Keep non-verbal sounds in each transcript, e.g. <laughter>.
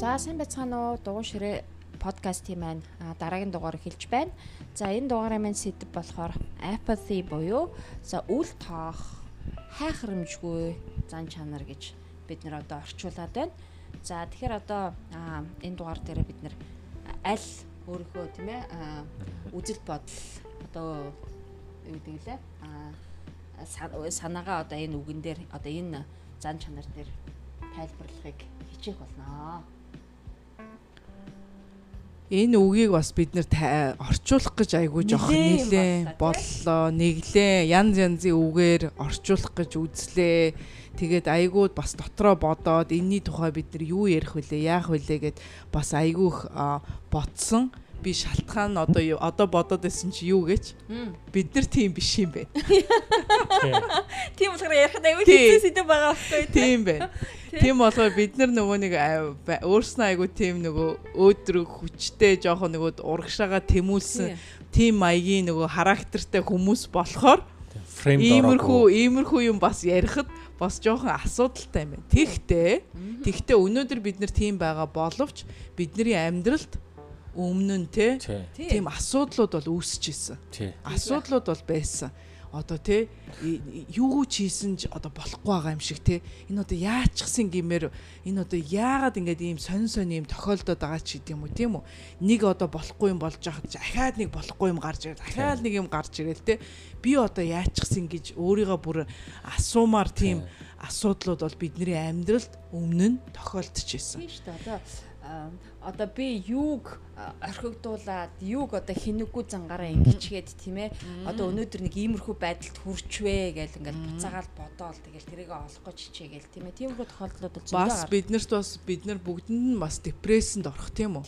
За сайн байцгаана уу? Дугуй ширээ подкастын маань дараагийн дугаар эхэлж байна. За энэ дугаараа маань сэдв болохоор apathy буюу за үл тоох, хайхрамжгүй зан чанар гэж бид нэр одоо орчуулад байна. За тэгэхээр одоо энэ дугаар дээр бид нэр аль өөрийнхөө тийм ээ үзэл бодол одоо юу гэдэг лээ санаагаа одоо энэ үгэн дээр одоо энэ зан чанар дээр тайлбарлахыг хичээх болно энэ үгийг бас бид нэр орчуулах гэж айгүй жоох нилээ боллоо нэглээ янз янзын үгээр орчуулах гэж үзлээ. Тэгээд айгүй бас дотроо бодоод энэний тухай бид нар юу ярих вүлээ яах вүлээ гэд бас айгүйх бодсон би шалтгаан одоо одоо бодоод байсан чи юу гэж? Бид нар тийм биш юм байна. <laughs> Тийм болохоор ярих аюу хэцүү сэдв байгаа байхгүй тийм байна. <laughs> Тийм болохоор бид нар нөгөө нэг өөрснөө айгу тийм нөгөө өөдрөг хүчтэй жоохон нөгөө урагшаага тэмүүлсэн тийм. маягийн нөгөө характертай хүмүүс болохоор иймэрхүү иймэрхүү юм бас ярихад бас жоохон асуудалтай юм байна. Тэгтээ тэгтээ өнөөдөр бид нар тийм байгаа боловч бидний амьдралд өмнө нь те тийм асуудлууд бол үүсэж исэн. Асуудлууд бол байсан. Одоо те юу ч хийсэн ч одоо болохгүй байгаа юм шиг те. Энэ одоо яачихсан гэмээр энэ одоо яагаад ингэж ийм сонь сонь ийм тохиолдоод байгаа ч гэдэм үү тийм үү. Нэг одоо болохгүй юм болж байхад ахаад нэг болохгүй юм гарч ирэл ахаад нэг юм гарч ирэл те. Би одоо яачихсан гэж өөрийгөө бүр асуумаар тийм асуудлууд бол бидний амьдралд өмнө нь тохиолдож исэн. Тийм шүү дээ. Одоо одоо би юуг орхигдуулаад юуг одоо хинэггүй зангаараа ингэчгээд тийм ээ. Одоо өнөөдөр нэг иймэрхүү байдалд хүрчвэ гэл ингээл буцаагаал бодоол. Тэгэл тэрийг олох гэж хичээгээл тийм ээ. Тиймэрхүү тохиолдлууд бол зөндөө бас биднэрт бас бид нар бүгдэнд нь бас депрессэнд орох тийм үү?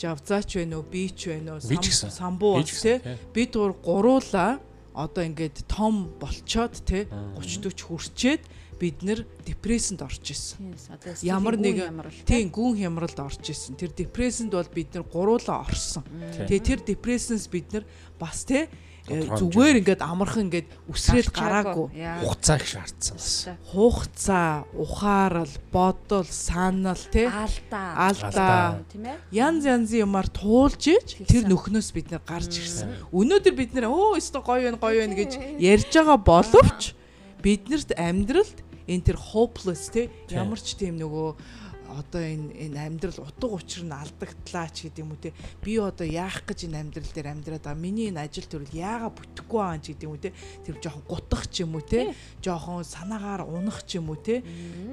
Жавзаач байна уу би ч байна уу самбуу бас тийм бид гуруула одоо ингээд том болчоод те 30 40 хүрчээд бид нэр депрессэнд орж исэн. Ямар нэг тийм гүн хямралд орж исэн. Тэр депрессэнд бол бид нэр гуруула орсон. Тэгээ тэр депрессэнс бид нар бас те зүгээр ингээд амархан ингээд үсрээд гараагүй. Хугацаа их шаардсан бас. Хугацаа, ухаарал, бодол, санал тий алдаа. Алдаа. Тийм ээ. Янз янзын юмар туулж иж тэр нөхнөөс бид нэр гарч ирсэн. Өнөөдөр бид нэр өө өстө гоё байна гоё байна гэж ярьж байгаа боловч биднэрт амьдралд энэ тэр hopeless те ямар ч тийм нөгөө одоо энэ энэ амьдрал утга учир нь алдагдлаа ч гэдэг юм уу те. Би одоо яах гэж энэ амьдрал дээр амьдраад байгаа миний энэ ажил төрөл яага бүтэхгүй байгаа ч гэдэг юм уу те. Тэр жоохон гутах ч юм уу те жоохон санаагаар унах ч юм уу те.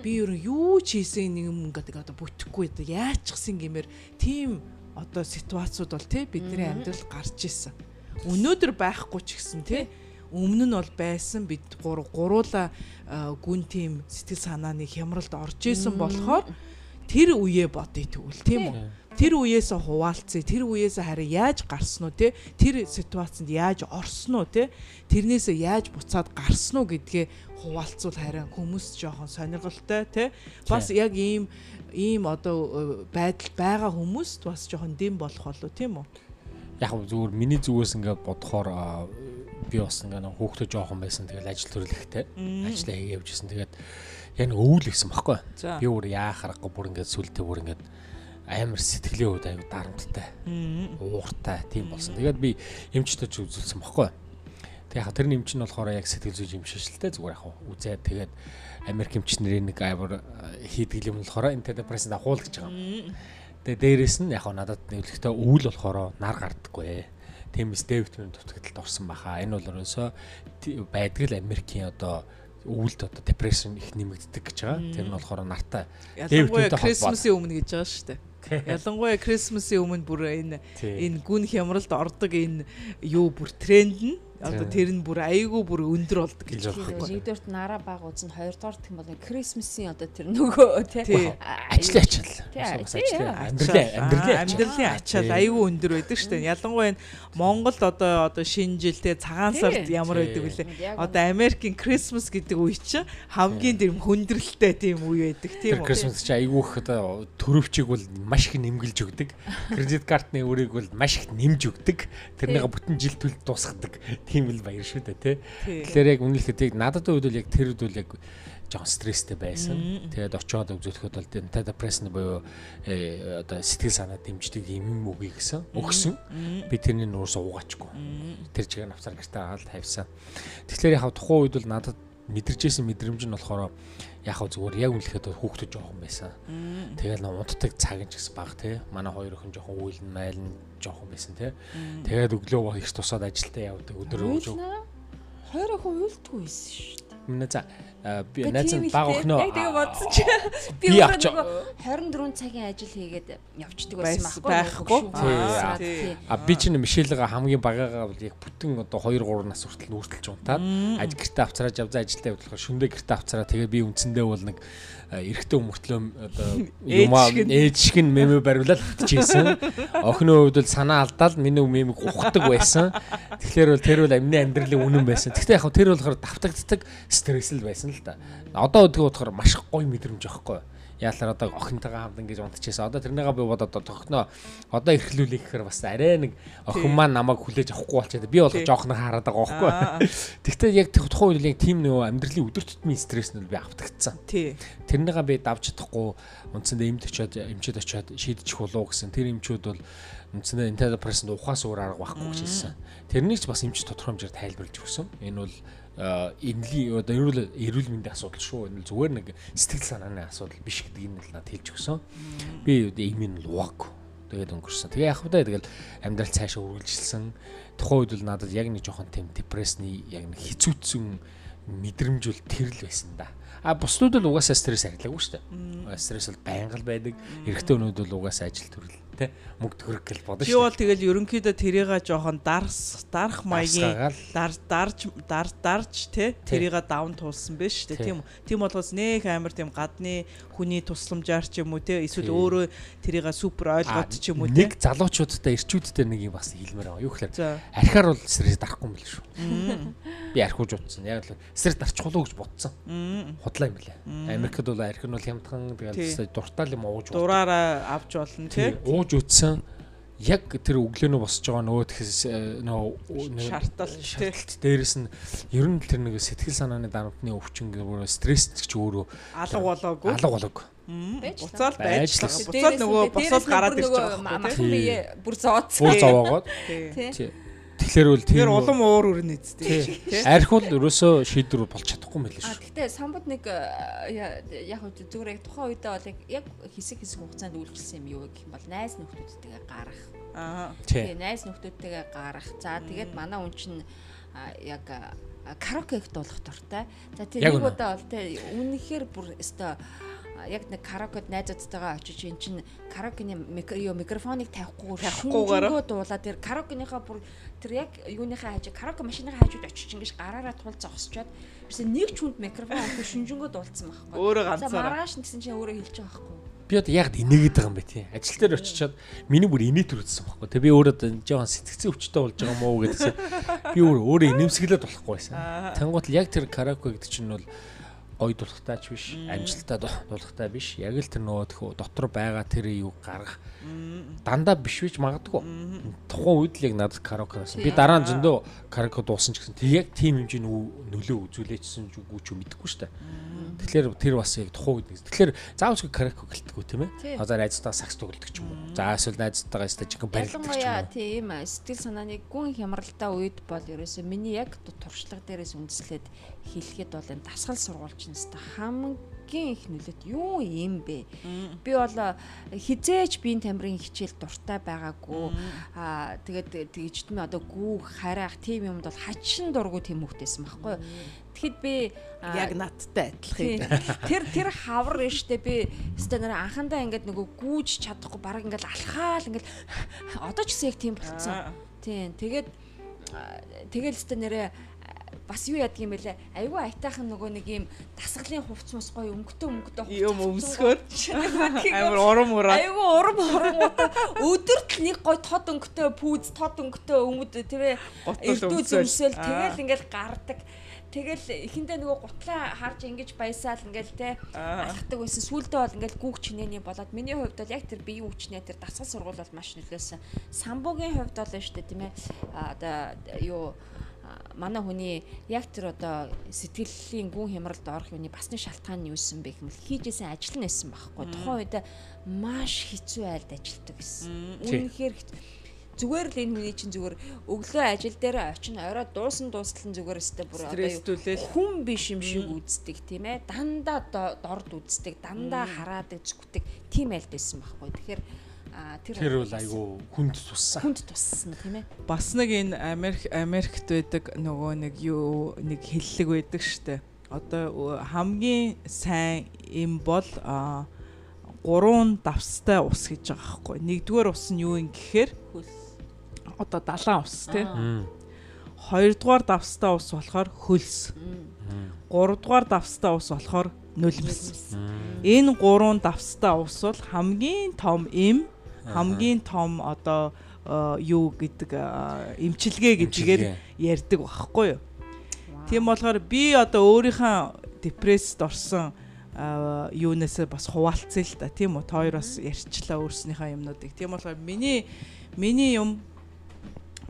Би ер нь юу ч хийсэн нэг юм ингээд одоо бүтэхгүй яачихсан гэмээр тийм одоо ситуацууд бол те бидний амьдрал гарч исэн өнөөдөр байхгүй ч гэсэн те өмнө нь бол байсан бид гуруула гүн тийм сэтгэл санааны хямралд орж исэн болохоор тэр үеэ бодъё тэгвэл тийм үү? Тэр үеэс хуваалцъя тэр үеэс харин яаж гарсан уу те тэр ситуацид яаж орсон уу те тэрнээс яаж буцаад гарсан уу гэдгээ хуваалцвал харин хүмүүс жоохон сонирхолтой те бас яг ийм ийм одоо байдал байгаа хүмүүст бас жоохон дэм болох болов тийм үү? Яг зүгээр миний зүгээс ингээд бодохоор би бас ингээ нэг хүүхдээ жоохон байсан. Тэгэл ажил төрлөхтэй ажиллаа хийгээ явжсэн. Тэгээд яг нэг өвөл гисэн баггүй би өөр яах аргагүй бүр ингээ сүлдээ бүр ингээ амар сэтгэлийн хувьд аюу дарамттай ууртай тийм болсон. Тэгээд би эмчтэй ч үзүүлсэн баггүй тэг яг тэр эмч нь болохоор яг сэтгэл зүйч юм шишэлтэй зүгээр яг үзээд тэгээд Америк эмч нарын нэг амар хийдэг юм болохоор антидепрессант гэж байгаа. Юм тэгээ дээрэс нь яг надад нэвлэхдээ өвөл болохоор нар гардаггүй Тэмс Дэвидмийн дутагдалд орсон баха. Энэ бол ерөөсөө байдаг л Америкийн одоо өвөлд одоо депресшн их нэмэгддэг гэж байгаа. Тэр нь болохоор нартай. Ялангуяа Крисмсийн өмнө гэж байгаа шүү дээ. Ялангуяа Крисмсийн өмнө бүр энэ энэ гүн хямралд ордог энэ юу бүр тренд нь Одоо тэр нь бүр айгүй бүр өндөр болдог гэж байна. Нэгдүгээрт нараа баг үзэн хоёрдугаарт юм бол Крисмсийн одоо тэр нөгөө тий ажлын ачаал. Амьдралын амьдралын амьдралын ачаал айгүй өндөр байдаг шүү дээ. Ялангуяа Монголд одоо одоо шинэ жил те цагаан сард ямар байдаг вүлээ. Одоо Америкийн Крисмас гэдэг үе чинь хамгийн тэр хүндрэлтэй тийм үе байдаг тийм үү. Крисмас чи айгүй их одоо төрөвчийг бол маш их нэмгэлж өгдөг. <laughs> Кредит картны өрийг бол маш их нэмж өгдөг. Тэрнийг бүтэн жил төлд дуусгадаг. Тийм л баяр шүү дээ, тий. Тэгэхээр яг үнэлэхэд яг надад үед бол яг тэр үед бол яг жоон стресстэй байсан. Тэгээд очиод үзүүлэхэд бол антидепрессн буюу э, одоо сэтгэл санаа дэмждэг юм үгүй гэсэн өгсөн. Би тэрний нуурс угаачгүй. Тэр чигээр навцаар гэртээ аваад тавьсан. Тэгэхээр яг тухайн үед бол надад мэдэрчээсэн мэдрэмж нь болохоор яг хөө зүгээр яг үнэлэхэд хүүхдүүд жоохон байсан. Нөө унтдаг цаг нь ч гэсэн баг тий. Манай хоёр охин жоохон үйлэн майлн жоохон байсан тий. Тэгээд өглөө их тусаад ажилдаа явдаг өдөр өглөө. Хоёр охин уйлдгүй байсан шүү дээ. Минь за би найз нь баг охиноо яг тэгээ бодсон чи. <laughs> Би өөрөө 24 цагийн ажил хийгээд явждаг байсан байхгүй а би чинь Мишелга хамгийн багаагаа бол яг бүтэн одоо 2 3 нас хүртэл нүүртэлж унтаад ажил гэртээ авцараа явзаа ажилдаа явуулахаар шөндөө гэртээ авцараа тэгээ би үндсэндээ бол нэг эрэгтэй өмөртлөө одоо юмаа ээж шиг нь мемө бариулаад бүтчихсэн. Охины хувьд бол санаа алдаал миний мемийг ухдаг байсан. Тэгэхээр бол тэр бол амны амьдралын үнэн байсан. Гэхдээ яг тэр болохоор давтагддаг стресс л байсан л да. Одоо өдгөө бодохоор маш гоё мэдрэмж аахгүй юу? яалаар одоо охинтойгоо хамт ингэж унтчихсан. Одоо тэрнийгээ би бодоод тогтноо одоо эрхлүүлэх гэхээр бас арай нэг охин маань намайг хүлээж авахгүй болчиход би болох жоохно хараад байгаа байхгүй. Тэгвэл яг тухайн үед яг тийм нөгөө амьдралын өдөр тутмын стресс нь би автагдсан. Тэрнийгээ би давж чадахгүй үндсэндээ эмд очиод эмчэд очиод шийдчих болов гэсэн. Тэр эмчүүд бол үндсэндээ антидепрессант ухаас өөр арга байхгүй гэж хэлсэн. Тэрнийг ч бас эмч тодорхой хэмжээр тайлбарлаж өгсөн. Энэ бол энэлийн одоо эрүүл эрүүл мэндийн асуудал шүү. Энэ зүгээр нэг сэтгэл санааны асуудал биш гэдгийг нь надад хэлж өгсөн. Би нь л угааг. Тэгээд өнгөрсөн. Тэгээ яг худаа тэгэл амьдрал цаашаа үргэлжилсэн. Тухайн үед л надад яг нэг жоохон тийм депрессны яг нэг хэцүүцэн мэдрэмж бол тэр л байсан да. А бусдууд л угаасаа стресс арилаагүй шүү дээ. Стресс бол байнга л байдаг. Эрэгтэй хүмүүс бол угаасаа ажил төрөл те мөнгө төгрөг гэж бодно шүү. Би бол тэгэл ерөнхийдөө тэрийгээ жоохон дарс дарах маягийн дар дарж дар дарж те тэрийгээ давн туулсан биш те. Тийм тийм болохоос нэх амар тийм гадны хүний тусламжаар ч юм уу те эсвэл өөрөө тэрийгээ супер ойлгоод ч юм уу те. нэг залуучуудтай ирчүүдтэй нэг юм бас хэлмээр байгаа. Юу гэхээр архиар бол стресс дарахгүй юм биш шүү. Би архиуж утсан. Яг л стресс дарчих болов гэж бодсон. Худлаа юм лээ. Америкт бол архи нь бол хямдхан тэгэл дуртай юм ууж дураараа авч болно те сууж үтсэн яг тэр өглөөнөө босож байгаа нөгөө тэгс нөгөө шартал. шарталт дээрэс нь ер нь тэр нэг сэтгэл санааны дарамтны өвчин гэх стресс ч өөрөө алга болоогүй. Алга болоогүй. Буцаал байжлаа буцаал нөгөө босоод гараад ирж байгаа махан бие бүр зооцсон бүр зовоогоод. Тий Тэгэхээр бол тийм улам уур өрнө эцтэй тий. Арх бол ерөөсөө шийдвэр болж чадахгүй мэлээ шүү. Гэхдээ самбад нэг э, яг зүгээр яг тухайн үедээ бол яг хэсэг хэсэг хугацаанд үйлчилсэн юм юу гэх юм бол найз нөхдөдтэйгээ гарах. Аа. Тий, найз нөхдөдтэйгээ гарах. За тэгээд манай хүн чинь яг караокег дуулах дуртай. За тэр нэг удаа бол тий үнэхээр бүр өстой яг нэг караокед найзуудтайгаа очиж эн чин караокены микрофоныг тавихгүйгээр тавихгүйгээр дуулаад тэр караокеныхаа бүр тэр яг юуныхаа хажуу караоке машиныхаа хажууд очиж ингэж гараараа тул зогсчоод ерөөсөө нэг ч хүнд микрофон авахгүй шүнжэнгөө дуулсан байхгүй. Өөрөө ганцаараа. Маргааш гэсэн чинь өөрөө хэлж байгаа байхгүй. Би одоо яг инээгээд байгаа юм бэ тий. Ажил дээр очичоод миний бүр инээ төрүүлсэн байхгүй. Тэгээ би өөрөө жоохон сэтгцэн өвчтөй болж байгаа мó гэдэгсэн. Би өөрөө өөрөө инэмсэглээд болохгүй байсан. Тэнгуут л яг тэр караоке гэдэг чинь бол гой дулахтай ч биш, амжилттай дулахтай биш. Яг л тэр нөгөө дотор байгаа тэр юу гаргах дандаа биш биш магадгүй. Тухайн үед л яг надад караоке байсан. Би дараа нь зөндөө караоке дуусан ч гэсэн тэг яг тийм хэмжээний нөлөө үзүүлээчсэн ч үгүй ч мэдэхгүй шүү дээ. Тэгэхээр тэр бас яг тухайн үед нэг. Тэгэхээр заавчгүй караоке гэлтгүү тийм ээ. Одоо найзтайгаа сакс тоглодог ч юм уу. За эсвэл найзтайгаа чихэн барилдаг ч юм уу. Тийм сэтгэл санааны гүн хямралтай үед бол ерөөсөө миний яг туршлага дээрээс үндэслээд хэлэхэд бол энэ дасгал сургуульч нь хамгийн их нөлөөт юу юм бэ? Би бол хизээч биеийн тамирын хичээл дуртай байгаагүй. Аа тэгээд тэгжтмээ одоо гүү харайх тийм юмд бол хачин дургу тийм хөхтэйсэн байхгүй юу? Тэгэхэд би яг надтай адилхан. Тэр тэр хавар штэ би өстой нэр анхандаа ингээд нөгөө гүүж чадахгүй бараг ингээд алхаал ингээд одоо ч гэсэн яг тийм болцсон. Тийм тэгээд тэгэл өстой нэрээ бас юу яадаг юм бэлээ? Айгүй айтайхан нөгөө нэг юм дасгалын хувц мус гоё өнгөтэй өнгөтэй юм өмсгөр <laughs> амар урам ураа айгүй урам урангуудаа өдөрт нэг гоё тод өнгөтэй пүүз тод өнгөтэй өмд төвэ эрдүү зөмсөөл тэгэл ингээл гардаг. Тэгэл эхэндээ нөгөө гутлаа харж ингэж баясаал ингээл те алхдаг байсан. Сүүлдээ бол ингээл гүүг чинээний болоод миний хувьд бол яг тэр биеийн хүчнээ тэр дасгал сургууль бол маш нөлөөсөн. Самбугийн хувьд бол нь дээ тийм ээ. Одоо юу манай хүний яг тэр одоо сэтгэлийн гүн хямралд орох юуны басны шалтгаан нь юусэн бэ гэвэл хийжсэн ажил нь байсан байхгүй. Тухайн үед маш хэцүү айлд ажилтдаг гэсэн. Үнэхээр зүгээр л энэ хүний чинь зүгээр өглөө ажил дээр очин орой дуусан дуустал нь зүгээр өстэй бүр одоо хүн биш юм шиг үздэг тийм ээ. Дандаа дорд үздэг дандаа хараадаг зүгтдэг тийм айлд байсан байхгүй. Тэгэхээр тэр тэр бол айгүй хүнд туссан. хүнд туссан тийм ээ. Бас нэг энэ Америк Америкт байдаг нөгөө нэг юу нэг хиллэг байдаг штэ одоо хамгийн сайн юм бол гурван давстай ус гэж байгаа байхгүй. Нэгдүгээр ус нь юу юм гэхээр? Хөлс одоо далайн ус тий. Хоёрдугаар давстаа ус болохоор хөлс. Гуравдугаар давстаа ус болохоор нулимс. Энэ гурван давстаа ус бол хамгийн том эм хамгийн том одоо юу гэдэг эмчилгээ гэдгээр ярьдаг байхгүй юу. Тийм болохоор би одоо өөрийнхөө депрессд орсон юунаас бас хуваалцъя л та тийм үү. Та хоёр бас ярьчлаа өөрснийхөө юмнуудыг. Тийм болохоор миний миний юм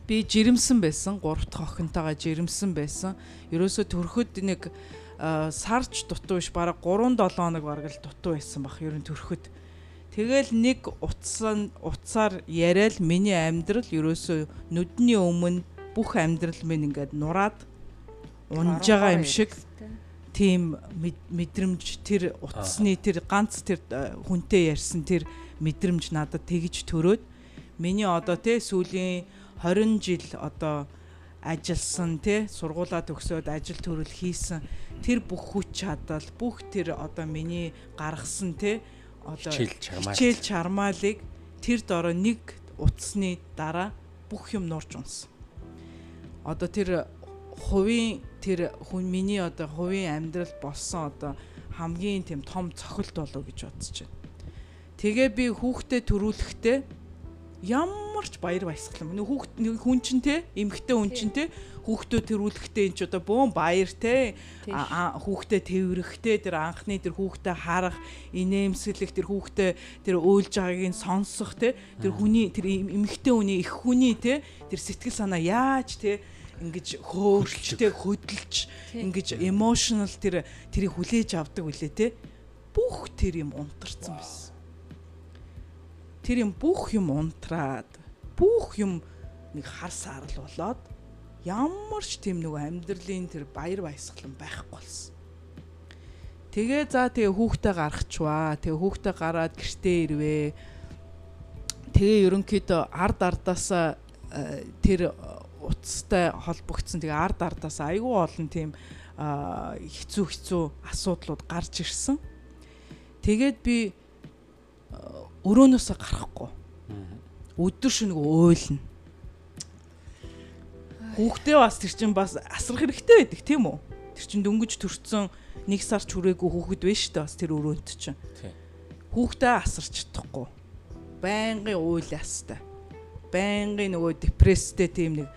би жирэмсэн байсан. Гурав дахь охинтойгоо жирэмсэн байсан. Ерөөсө төрөхөд нэг сарч дутуу биш бараг 3 7 хоног бараг л дутуу байсан бах ер нь төрөхөд. Тэгэл нэг утсан утсаар яриад миний амьдрал ерөөсө нүдний өмнө бүх амьдрал минь ингээд нураад унж байгаа юм шиг тийм мэдрэмж тэр утасны тэр ганц тэр хүнтэй ярьсан тэр мэдрэмж надад тэгж төрөөд миний одоо те сүүлийн 20 жил одоо ажилласан тий сургуулаа төгсөөд ажил төрөл хийсэн тэр бүх хүч чадал бүх тэр одоо миний гаргасан тий одоо хичээл чармаалыг тэр дороо нэг утасны дараа бүх юм нурж унсан. Одоо тэр хувийн тэр хүн миний одоо хувийн амьдрал болсон одоо хамгийн тийм том цохилт болов гэж бодож байна. Тэгээ би хүүхдэд төрүүлэхдээ ямар ч баяр баясгалан. Нэг хүүхд хүн чинь те эмгхтэй хүн чинь те хүүхдөө тэрүүлэхдээ энэ ч одоо бөөн баяр те. Хүүхдээ тэрвэрэхтэй тэр анхны тэр хүүхдээ харах инээмсэглэх тэр хүүхдээ тэр өөлж байгааг нь сонсох те тэр хүний тэр эмгхтэй хүний их хүний те тэр сэтгэл санаа яаж те ингэж хөөрчтэй хөдөлж ингэж emotional тэр тэрийг хүлээж авдаг үлээ те. Бүх тэр юм унтарсан байсан тэр юм бүх юм унтраад бүх юм нэг хар саарл болоод ямар ч тийм нэг амьдралын тэр баяр баясгалан байхгүй болсон. Тэгээ за тэгээ хүүхдээ гаргачваа. Тэгээ хүүхдээ гараад гэртээ ирвээ. Тэгээ ерөнхийдөө ард ардаасаа э, тэр утастай холбогдсон тэгээ ард ардаасаа айгүй олон тийм хэцүү хэцүү асуудлууд гарч ирсэн. Тэгээд би өрөөнөөсөө гарахгүй. Өдөр шөнөг уйлна. Хүүхдээ бас тэр чинь бас асрах хэрэгтэй байдаг тийм үү? Тэр чинь дөнгөж төрцөн нэг сар ч хүрээгүй хүүхэд шүү дээ бас тэр өрөөнд чинь. Хүүхдээ асарч чадахгүй. Байнгын уйлаастай. Байнгын нөгөө депресстэй тийм нэг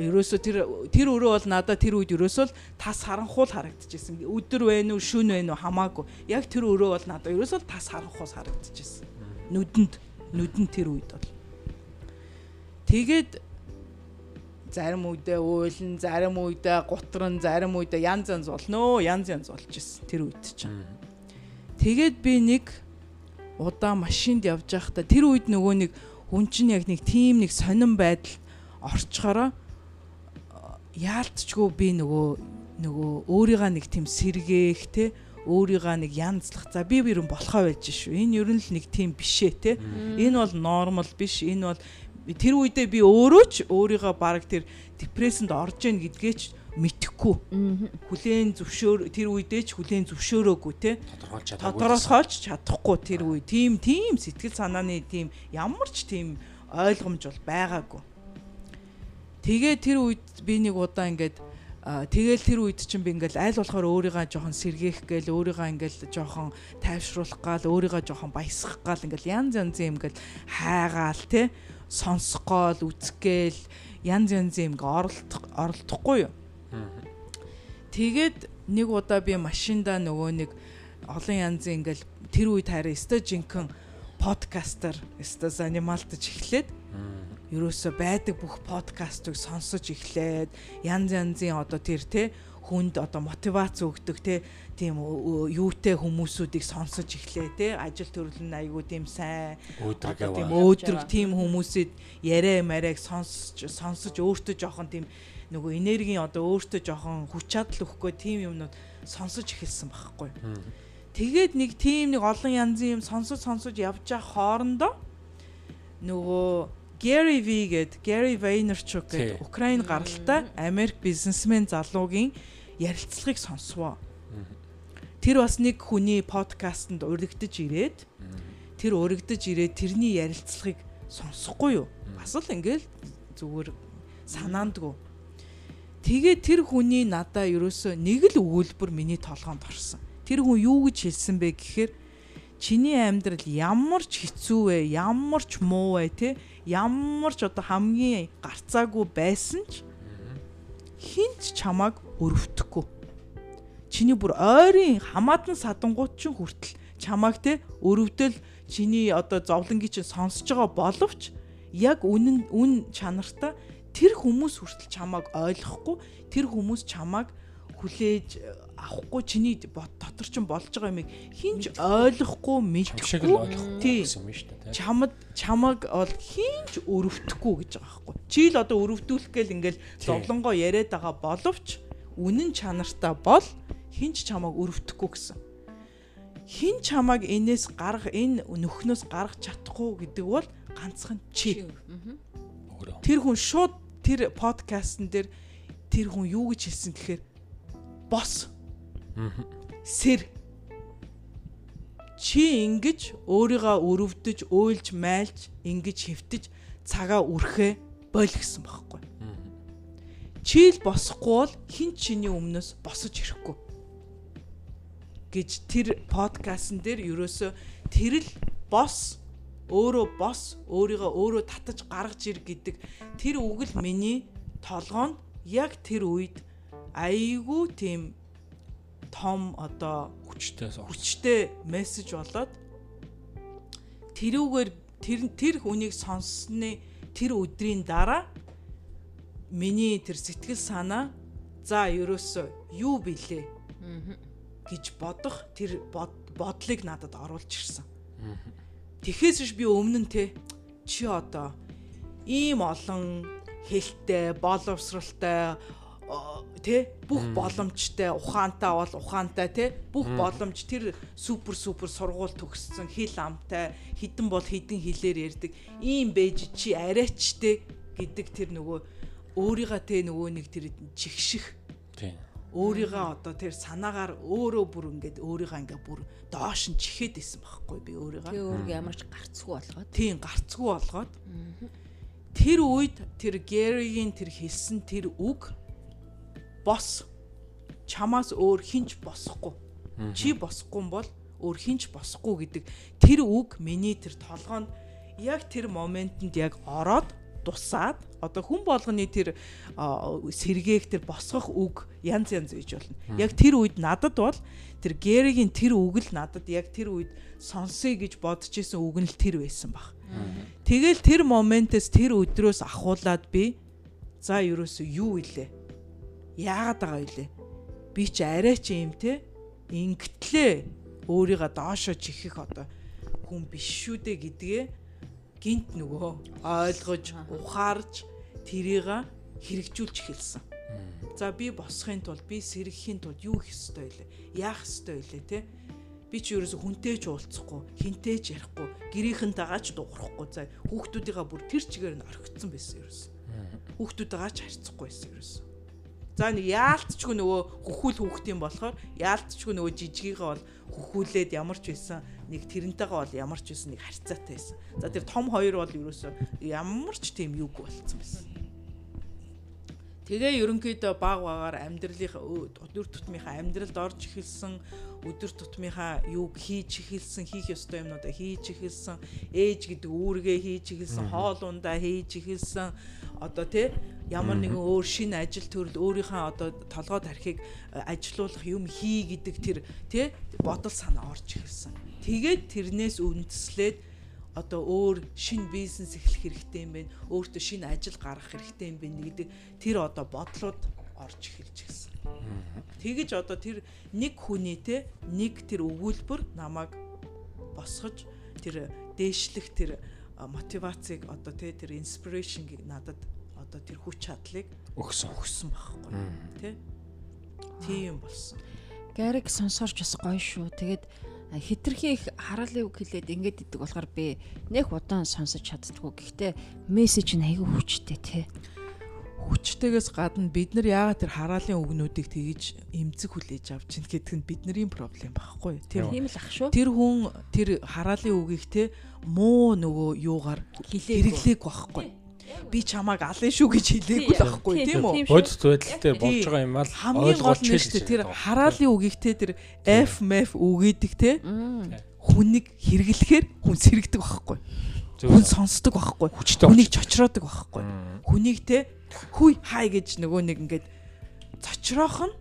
ерөөсө тэр тэр өрөө бол надад тэр үед ерөөсөө л тас харанхуул харагдчихсэн. Өдөр байна уу, шүн байна уу хамаагүй. Яг тэр өрөө бол надад ерөөсөө л тас харанхуус харагдчихсэн нүдэнд нүдэнд тэр үед бол. Тэгээд зарим үедээ уйлан зарим үедээ гутран зарим үедээ янз янз болно янз янз болж ирсэн тэр үед чинь тэгээд би нэг удаа машинд явж байхдаа тэр үед нөгөө нэг хүн чинь яг нэг тийм нэг сонирн байдал орчхороо яалтчгүй би нөгөө нөгөө өөрийгөө нэг тийм сэргээх те өөрийгөө нэг янзлах. За би нь болохоо байж шүү. Энэ ер нь л нэг тийм бишээ те. Энэ бол нормал биш. Энэ бол тэр үедээ би өөрөө ч өөрийгөө баг тэр депрессэнд орж ийн гэдгээч мэдхгүй. Хүлээн зөвшөөр тэр үедээ ч хүлээн зөвшөөрөөгүй те. Тодорхойлж чадахгүй тэр үе. Тийм тийм сэтгэл санааны тийм ямар ч тийм ойлгомж бол байгаагүй. Тэгээ тэр үед би нэг удаа ингээд тэгэл тэр үед чинь би ингээл аль болохоор өөрийгөө жоохон сэргээх гээл өөрийгөө ингээл жоохон тайвшруулах гал өөрийгөө жоохон баясгах гал ингээл янз янз юм ингээл хайгаал те сонсох гол үзгээл янз янз юм оролдох оролдохгүй юу? Тэгээд нэг удаа би машинда нөгөө нэг олон янзын ингээл тэр үед хараа өстой жинхэнэ подкастер өстой занималтаж эхлээд ерөөсө байдаг бүх подкастыг сонсож эхлээд янз янзын одоо тэр те хүнд одоо мотивац өгдөг те тийм юутэй хүмүүсүүдийг сонсож эхлэе те. Ажил төрөл нь айгүй тийм сайн. Өдрөг тийм өөдрөг тийм хүмүүсэд яриа мариаг сонсож сонсож өөртөө жоохон тийм нөгөө энергийн одоо өөртөө жоохон хүч чадал өгөхгүй тийм юмнууд сонсож эхэлсэн байхгүй. Тэгээд нэг тийм нэг олон янзын юм сонсож сонсож явж байгаа хоорондоо нөгөө Gary V гээд Gary Vaynerchuk гээд Украин гаралтай Америк бизнесмен залуугийн ярилцлагыг сонсвоо. Тэр бас нэг хүний подкастэнд урагдж ирээд тэр урагдж ирээд тэрний ярилцлагыг сонсохгүй юу? Бас л ингээл зүгээр санаандгүй. Тэгээ тэр хүний надаа ерөөсөө нэг л өгүүлбэр миний толгоонд орсон. Тэр хүн юу гэж хэлсэн бэ гэхээр чиний амьдрал ямар ч хэцүү вэ, ямар ч муу вэ те ямар ч одоо хамгийн гарцаагүй байсан ч хинч чамааг өрөвдөхгүй. Чиний бүр ойрын хамаатан садангууд ч хүртэл чамааг те өрөвдөл чиний одоо зовлонгийн чинь сонсож байгаа боловч яг үнэн үн чанартай тэр хүмүүс хүртэл чамааг ойлгохгүй тэр хүмүүс чамааг хүлээж авахгүй чиний дотор ч болж байгаа юмыг хинч ойлгохгүй мэдхгүй. Тийм чамд чамаг бол хинч өрөвдөхгүй гэж байгаа байхгүй. Чи л одоо өрөвдүүлэх гээл ингээл зовлонгоо яриад байгаа боловч үнэн чанартай бол хинч чамаг өрөвдөхгүй гэсэн. Хин чамаг энээс гарах энэ нөхнөөс гарах чадахгүй гэдэг бол ганцхан чи. Тэр хүн шууд тэр подкастн дээр тэр хүн юу гэж хэлсэн гэхээр бос Сэр чи ингэж өөрийгөө өрөвдөж, өөлж, майлж, ингэж хөвтөж цагаа үрхээ боль гэсэн байхгүй. Чийл босохгүй бол хин чиний өмнөөс босож ирэхгүй гэж тэр подкастн дээр ерөөсө тэр л бос өөрөө бос өөрийгөө өөрөө татаж гаргаж ир гэдэг тэр үг л миний толгоонд яг тэр үед айгүй тийм том одоо хүчтэй хүчтэй мессеж болоод тэрүүгээр тэр тэр хүнийг сонссны тэр өдрийн дараа миний тэр сэтгэл санаа за ерөөсөө юу билээ гэж бодох тэр бодлыг надад оруулж ирсэн. Тэгэхээс биш би өмнө нь те чи одоо ийм олон хэлтэй, боловсралтай тэ? Бүх боломжтой. Ухаантай бол ухаантай тэ? Бүх боломж. Тэр супер супер сургууль төгссөн хэл амтай. Хідэн бол хідэн хэлээр ярьдаг ийм бэж чи арайчтэй гэдэг тэр нөгөө өөрийгөө тэ нөгөө нэг тэр чигших тийм өөрийгөө одоо тэр санаагаар өөрөө бүр ингээд өөрийгөө ингээд бүр доош нь чихээд исэн байхгүй би өөрийгөө. Тий өөрийгөө ямар ч гарцгүй болгоод. Тийм гарцгүй болгоод. Тэр үед тэр Гэригийн тэр хэлсэн тэр үг бос чамаас өөр хинч босхгүй. Чи босхгүй бол өөр хинч босхгүй гэдэг тэр үг миний тэр толгоонд яг тэр моментод яг ороод тусаад одоо хүн болгоны тэр сэргээх тэр босгох үг янз янз гэж болно. Яг тэр үед надад бол тэр Гэригийн тэр үг л надад яг тэр үед сонсъё гэж бодож исэн үг нь л тэр байсан баг. Тэгэл тэр моментээс тэр өдрөөс ахуулаад би за ерөөсөө юу илээ яагаад байгаа вэ? Би ч арай ч юм те ингэтлээ өөрийгөө доошоо чихэх одоо хүн биш шүү дээ гэдгээ гинт нөгөө ойлгож ухаарж тэрийг хэрэгжүүлж эхэлсэн. За би босхын тулд би сэргэхийн тулд юу хийх ёстой вэ? Яах ёстой вэ те? Би ч ерөөсө хүнтэй ч уулзахгүй, хинтэй ч ярихгүй, гэрийнхэнтэйгээ ч дуурахгүй. За хүүхдүүдийнхаа бүр тэр чигээр нь орхигдсон байсан ерөөсө. Хүүхдүүдтэйгээ ч харьцахгүй байсан ерөөсө. За нэг яалтчгүй нөгөө хөхүүл хүүхдийн болохоор яалтчгүй нөгөө жижигийнхээ бол хөхүүлээд ямар ч байсан нэг тэрнтэйгээ бол ямар ч байсан нэг харьцаатай байсан. За тэр том хоёр бол ерөөсөө ямар ч тийм юуг болцсон байсан. Тэгээ ерөнхийдөө баг багаар амьдралынхаа өдөр тутмынхаа амьдралд орж эхэлсэн өдөр тутмынхаа юуг хийж эхэлсэн хийх ёстой юмнуудаа хийж эхэлсэн ээж гэдэг үүргээ хийж эхэлсэн хоол ундаа хийж эхэлсэн. Одоо тий ямар нэгэн өөр шинэ ажил төрөл өөрийнхөө одоо толгой тархийг ажилуулах юм хий гэдэг тэр тий бодол санаа орж эхэлсэн. Тэгээд тэрнээс үндэслээд одоо өөр шинэ бизнес эхлэх хэрэгтэй юм байна. Өөртөө шинэ ажил гаргах хэрэгтэй юм байна гэдэг тэр одоо бодлууд орж эхэлж гисэн. Тэгэж одоо тэр нэг хүний те нэг тэр өгүүлбэр намайг босгож тэр дээшлэх тэр мотивацийг одоо те тэр инспирашныг надад одоо тэр хүч чадлыг өгсөн өгсөн байхгүй тий Тийм болсон. Гариг сонсорч бас гоё шүү. Тэгээд хитрхи их хараалын үг хэлээд ингэж идэг болохоор би нэх удаан сонсож чаддгүй. Гэхдээ мессеж нь айгүй хүчтэй тий. Хүчтэйгээс гадна бид нар яагаад тэр хараалын үгнүүдийг тгийж эмзэг хүлээж авч чинь гэдэг нь бидний проблем байхгүй тийм тийм л ах шүү. Тэр хүн тэр хараалын үгийг те муу нөгөө юугаар хэрэглээг байхгүй би чамааг алын шүү гэж хэлээгүй л байхгүй тийм үү? Бодит байдалтай болж байгаа юм аа хамгийн гол нь шүү дээ тэр хараалын үгийгтэй тэр F mef үгээдэг те. Хүнийг хэрэглэхээр хүн сэрэгдэг байхгүй. Хүн сонсдог байхгүй. Хүнийг чочроодог байхгүй. Хүнийг те хүй хай гэж нөгөө нэг ингээд цочроох нь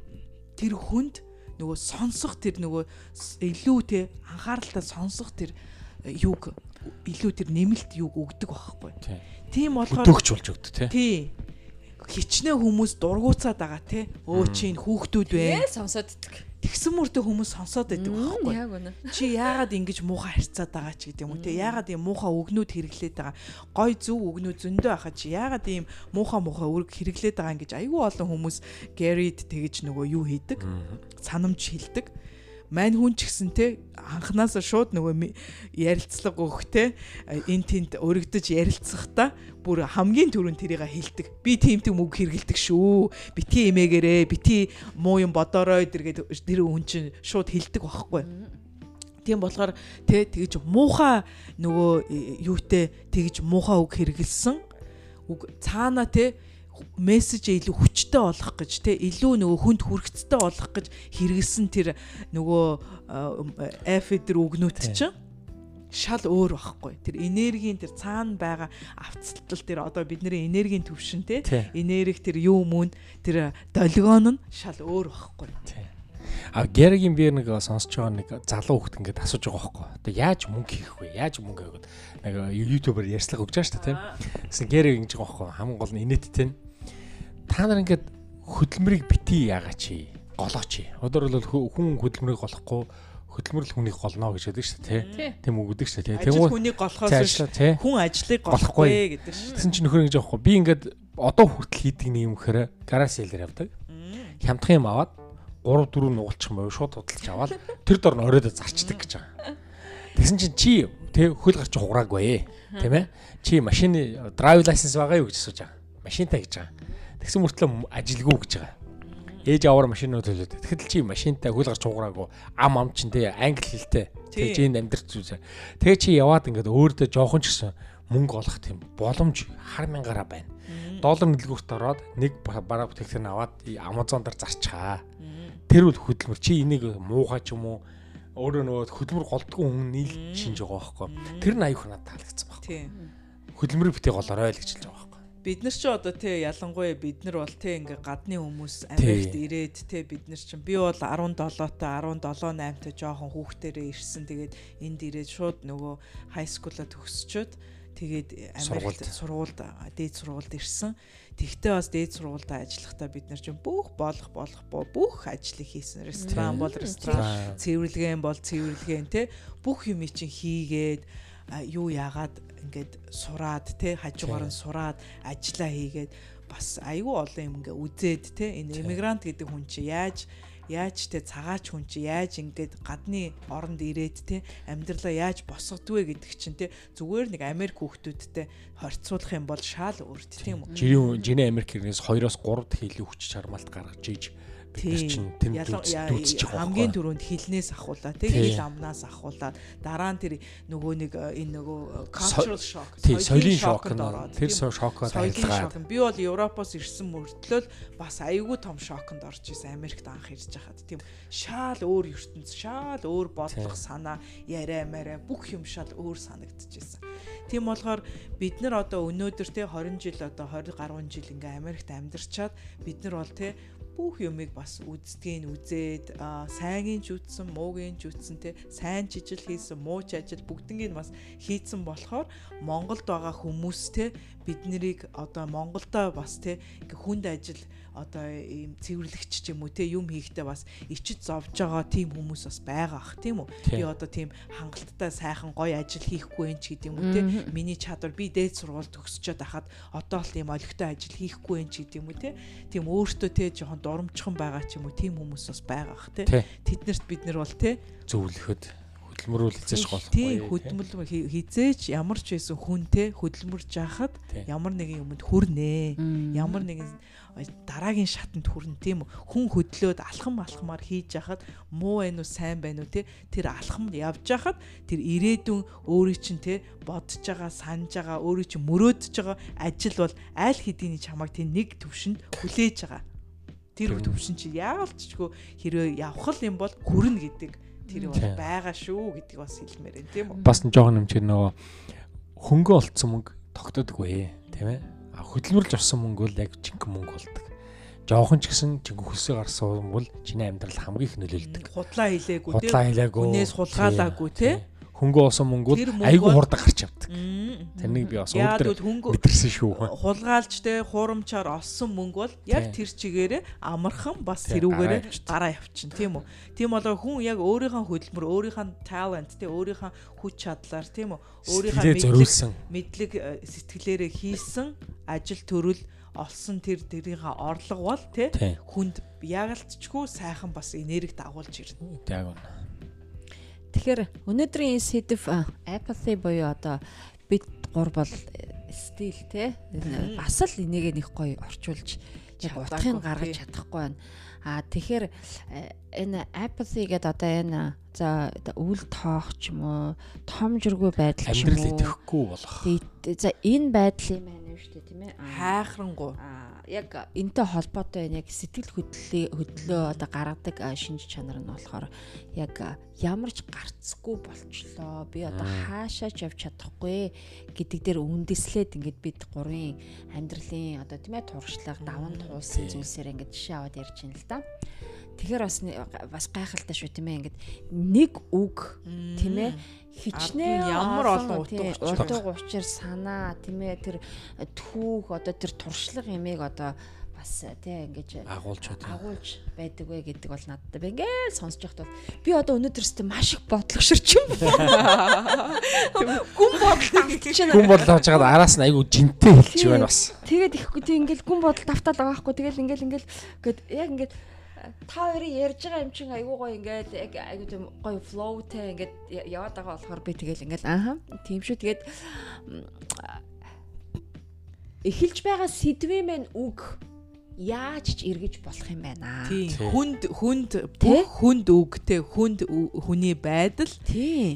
тэр хүнд нөгөө сонсох тэр нөгөө илүү те анхааралтай сонсох тэр юуг илүү тэр нэмэлт юуг өгдөг байхгүй. Тийм болохоор өдөгч болж өгдөг тий. Тий. Хичнээн хүмүүс дургуцаад байгаа тий. Өө чинь хүүхдүүд вэ? Сонсоод иддэг. Тэгсэн мөртөө хүмүүс сонсоод байдаг байхгүй. Яг үнэ. Чи яагаад ингэж муухай харьцаад байгаа ч гэдэг юм уу те. Яагаад ийм муухай өгнүүд хэрэглээд байгаа. Гой зөв өгнүүд зөндөө ахаа чи яагаад ийм муухай муухай өрг хэрэглээд байгаа юм гэж айгүй олон хүмүүс Гэрид тэгэж нөгөө юу хийдэг. Санамж хилдэг мань хүн ч гэсэн те анханасаа шууд нөгөө ярилцлага өгөх те эн тент өргөдөж ярилцахдаа бүр хамгийн түрүүнд тэрийг хилдэг. Би тийм тийм үг хэргэлдэг шүү. Бити эмээгээрээ бити муу юм бодорой дэргээд тэр хүн чинь шууд хилдэг байхгүй. Тийм болохоор те тэгж муухай нөгөө юутэй тэгж муухай үг хэргэлсэн үг цаана те мессеж илүү хүчтэй болгох гэж те илүү нөгөө хүнд хүрэхцтэй болгох гэж хэрэгэлсэн тэр нөгөө эдэр үгнүүд чинь шал өөр байхгүй. Тэр энергийн тэр цаана байгаа авцалтал тэр одоо бидний энергийн төвшин те энерги тэр юу мөн тэр долгион нь шал өөр байхгүй. А Гэригийн би нэг сонсож байгаа нэг залуу хүүхд ингээд асууж байгаа байхгүй. Одоо яаж мөнгө хийх вэ? Яаж мөнгө авах нэг YouTube-аар ярьцлага өгч байгаа шүү дээ тийм. Тэгсэн Гэриг ингэж байгаа байхгүй. Хамгийн гол нь инээдтэй нь та нар ингээд хөдөлмөрийг бити яагаад чи голооч. Өдөр бол хүн хөдөлмөрийг голохгүй хөдөлмөр л хүнийг голно гэж байдаг шүү дээ тийм үгдэг шүү дээ тийм хүнийг голохоос хүн ажлыг голохгүй гэдэг шүү. Тэгсэн чинь нөхөр ингэж аахгүй би ингээд одоо хүртэл хийдэг нэг юм гэхээр гараж сэлэр явдаг. Хямдхан юм аваад 3 4 нугалчих юм байв шууд худалдаж аваад тэр дор нь оройдо зарчдаг гэж байгаа. Тэгсэн чинь чи тэг хөл гарч хуграагүй тийм ээ. Чи машины драйв лайсенс байгаа юу гэж асууж байгаа. Машинтай гэж байгаа. Тэгсэн мөртлөө ажилгүй гэж байгаа. Ээж аваар машинууд төлөөд. Тэгэхэд чи машинтай хөл гарч хуграагүй ам ам чин тэ англи хэлтэй. Тэгж энд амьдрч үзээ. Тэгээ чи яваад ингээд өөртөө жоохон ч гэсэн мөнгө олох тийм боломж хар мянгаараа байна. Доллар нэлгүүрт ороод нэг бараа бүтээгдэхүүн аваад Amazon дээр зарчгаа. Тэр үл хөдөлмөр чи энийг муухай ч юм уу өөрөө нөгөө хөдөлмөр голдгүй хүн нийл шинж байгаа байхгүй. Тэр нь аюух надад таалагдсан байхгүй. Хөдөлмөрийг битгий голоорой л гэж хэлж байгаа бид нар ч одоо тий ялангуяа бид нар бол тий ингээ гадны хүмүүс Америкт ирээд тий бид нар чинь би бол 17 та 17 8 та жоохон хүүхдэрээ ирсэн. Тэгээд энд ирээд шууд нөгөө хай скулаа төгсчөөд тэгээд Америкт сургуульд. дээд сургуульд ирсэн. Тэгтээ бас дээд сургуульд ажиллахдаа бид нар чинь бүх болох болох бүх ажлыг хийсэн. Ресторан бол ресторан, цэвэрлэгээ бол цэвэрлэгээ тий бүх юм чинь хийгээд юу яагаад ингээд сураад те хажуугаар нь сураад ажиллаа хийгээд бас айгүй олон юм ингээ үзээд те энэ иммигрант гэдэг хүн чи яаж яаж те цагаач хүн чи яаж ингээд гадны оронд ирээд те амьдралаа яаж босгодвэ гэдэг чинь те зүгээр нэг Америк хүүхдүүдтэй хорцуулах юм бол шал өөр тийм үү. Жирийн жирийн Америк ирнээс 2-оос 3 дахин илүү хүч чармаалт гаргаж ийж бид чинь тэнд дүүцчих хамгийн түрүүнд хилнээс ахуулаад тэг хил амнаас ахуулаад дараа нь тэр нөгөө нэг энэ нөгөө cultural shock соёлын шокнд ороод тэр шокод ажиллагаа. би бол Европоос ирсэн мөртлөө бас айгүй том шоконд орж исэн Америкт анх ирж хахад тийм шаал өөр ертөнц шаал өөр бодлого санаа яриа мараа бүх юм шал өөр санагдчихсэн Тийм болохоор бид нар одоо өнөөдөр те 20 жил одоо 20 гаруй жил ингээ Америкт амьдарчаад бид нар бол те бүх юмыг бас үздгийг үзээд сайнгийн ч үтсэн, муугийн ч үтсэн те сайн жижил хийсэн, муу ч ажил бүгднийг бас хийцэн болохоор Монголд байгаа хүмүүс те бид нарыг одоо Монголдо бас те хүнд ажил одоо ийм цэвэрлэгч ч юм уу те юм хийхдээ бас ичид зовж байгаа тийм хүмүүс бас байгаа ах тийм үү? Би одоо тийм хангалттай сайхан гоё ажил хийхгүй юм ч гэдэг юм уу те. Миний чадвар би дээд сургууль төгсчөөд ахад одоо л тийм олигтой ажил хийхгүй юм ч гэдэг юм уу те. Тийм өөртөө те жоохон дурамчхан байгаа ч юм уу тийм хүмүүс бас байгаа ах те. Тэднэрт бид нар бол те зөвлөхөд хөдөлмөрүүл хизээш болохгүй. Тийм хөдөлмөр хизээч ямар ч байсан хүн те хөдөлмөрж яхад ямар нэгэн юмд хүрнэ. Ямар нэгэн дараагийн шатанд хүрнэ тийм үү. Хүн хөдлөөд алхам алхмаар хийж яхад муу байна уу сайн байна уу те тэр алхамд явж яхад тэр ирээдүйн өөрийн чинь те бодож байгаа санаж байгаа өөрийн чинь мөрөөдөж байгаа ажил бол аль хэдийн чамайг тийм нэг төвшөнд хүлээж байгаа. Тэр төвшин чи яалчгүй хэрвээ явхал юм бол хүрнэ гэдэг тэр бол байгаа шүү гэдгийг бас хэлмээр байна тийм үү. Бас жоохон юм чи нөгөө хөнгө олцсон мөнгө тогтдоггүй тийм ээ. Хөдөлмөрлж авсан мөнгө бол яг жинхэнэ мөнгө болдог. Жохон ч гэсэн жинхэнэ хөлсөө гарсан бол чиний амьдрал хамгийн их нөлөөлдөг. Худлаа хийлээгүй тийм. Худлаа хийлээгүй. Хүнээс хулгайлаагүй тийм хөнгө олсон мөнгө бол айгүй хурдан гарч явдаг. Тэрнийг би бас өөдөр мэдэрсэн шүү. Хулгайлж те хуурамчаар олсон мөнгө бол яг тэр чигээрээ амархан бас тэрүүгээрээ гараа явчин тийм үү. Тийм болоо хүн яг өөрийнхөө хөдөлмөр, өөрийнхөө талент те өөрийнхөө хүч чадлаар тийм үү. Өөрийнхөө мэдлэг э, сэтгэлээрээ хийсэн ажил төрөл олсон тэр тэрийнхээ орлого бол те хүнд ягалцчгүй сайхан бас энерги дагуулж ирнэ. Яг үнэ. Тэгэхээр өнөөдрийн энэ сэдв apathy буюу одоо бид гур бол стил те бас л энийг нэг гоё орчуулж яг утгыг гаргаж чадахгүй байна. А тэгэхээр энэ apathy гэдэг одоо энэ за үл тоох ч юм уу томжиргүй байдал ч юм уу амьдрал идэхгүй болох. За энэ байдлын маань юм шүү дээ тийм ээ. Хайхрангу. А яг энтэй холбоотой байна яг сэтгэл хөдлөлөө хөдлөө одоо гаргадаг шинж чанар нь болохоор яг ямар ч гарцгүй болчлоо би одоо хаашаач явж чадахгүй гэдэг дээр үндэслээд ингээд бид гурийн амьдралын одоо тийм ээ туршлага даван туулсан зүйлсээр ингээд жишээ аваад ярьж байна л да. Тэгэхээр бас бас гайхалтай шүү тийм ээ. Ингээд нэг үг тийм ээ. Хичнээн ямар олон утга учир? санаа тийм ээ. Тэр түүх одоо тэр туршлага ямиг одоо бас тий ингэж агуулж агуулж байдаг вэ гэдэг бол надад би ингээд сонсож байхад бол би одоо өнөөдөр өстө маш их бодлогоширч юм. <laughs> Гүн бодол автчихна. Гүн бодол авч байгаад араас нь айгу жинтэй хэлж байна бас. Тэгээд ихгүй тий ингээд гүн бодол автаад байгаа байхгүй тэгэл ингээд ингээд гээд яг ингээд та хоёрын ярьж байгаа юм чинь айгуу гоё ингээд яг айгуу тийм гоё флоутэй ингээд яваад байгаа болохоор би тэгэл ингээд ааха тийм шүү тэгээд эхэлж байгаа сэдвийн мэн үг яаж ч эргэж болох юм байна. Хүнд хүнд бүх хүнд үгтэй хүнд хүний байдал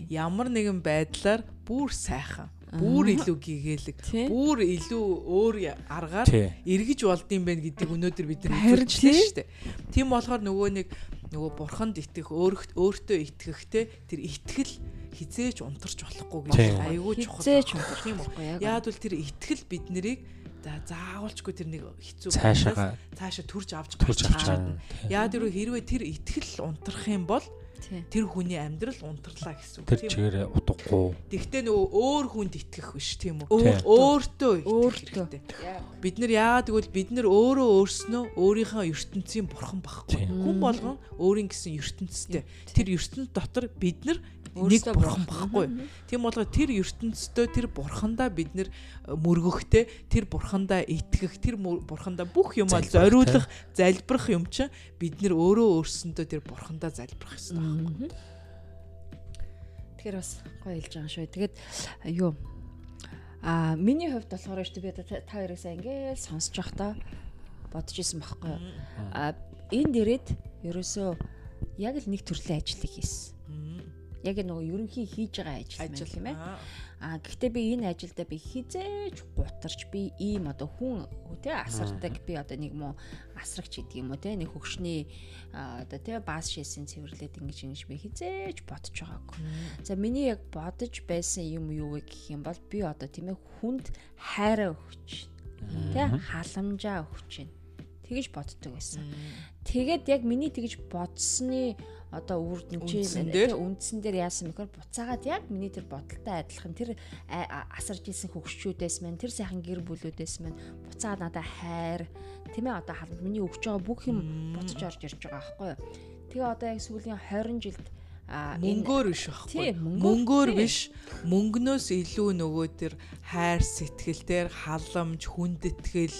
ямар нэгэн байдлаар бүр сайхан бүр илүү гэгээлэг бүр илүү өөр аргаар эргэж болдсон байх гэдгийг өнөөдөр бид нар хэлжлээ шүү дээ. Тийм болохоор нөгөө нэг нөгөө бурханд итгэх өөртөө итгэхтэй тэр итгэл хизээч унтарч болохгүй гэж айгүй чухал. Хизээч унтарч тийм үү? Яад бол тэр итгэл бид нарыг заавалчгүй тэр нэг хэцүү цаашаа цаашаа төрж авч гарч чад. Яа тэр хэрвээ тэр итгэл унтрах юм бол тэр хүний амьдрал унтарлаа гэсэн үг тийм үү? Тэр чигээр утгагүй. Тэгвэл нөгөө өөр хүнд итгэх биш тийм үү? Өөртөө итгэх хэрэгтэй. Бид нар яагаад гэвэл бид нар өөрөө өөрснөө өөрийнхөө ертөнцийн бурхан багхгүй. Хүн болгон өөрийн гэсэн ертөнцтэй. Тэр ертөнц дотор бид нар нэг бурхан багхгүй. Тийм болгоо тэр ертөнцтэй тэр бурхандаа бид нэр мөргөхтэй тэр бурхандаа итгэх тэр бурхандаа бүх юмаа зориулах залбирах юм чинь бид нэр өөрөө өөрсөндөө тэр бурхандаа залбирах хэрэгтэй байхгүй. Тэгэхээр бас гоё хэлж байгаа шүү. Тэгээд юу А миний хувьд болохоор шүү би та хоёрыг сайн ингээл сонсож байхдаа бодож исэн байхгүй. А энд ирээд ерөөсөө яг л нэг төрлийн ажлыг хийсэн. Яг нөгөө ерөнхий хийж байгаа ажил юм тийм ээ. Аа. Гэхдээ би энэ ажилдаа би хизээж гутарч би ийм одоо хүн тий асардаг. Би одоо нэг муу асрагч гэдэг юм уу тий нэг хөгшний одоо тий бааз шээсэн цэвэрлээд ингэж ингэж би хизээж бодож байгаагүй. За миний яг бодож байсан юм юу вэ гэх юм бол би одоо тийм ээ хүнд хайраа өгч тий халамжаа өгч байна тэгэж боддог байсан. Тэгээд яг миний тэгэж бодсны одоо үр дүнчээ үндсэн дээр яасан бэхээр буцаагаад яг миний тэр бодолтой адилхан тэр асарж исэн хөвгчүүдээс мань тэр сайхан гэр бүлүүдээс мань буцаагаад надад хайр тийм ээ одоо халамж миний өгч байгаа бүх юм буцаж орж ирж байгаа байхгүй юу. Тэгээ одоо яг сүүлийн 20 жилд мөнгөөр биш байхгүй мөнгөөр биш. Мөнгнөөс илүү нөгөө тэр хайр сэтгэлээр халамж хүндэтгэл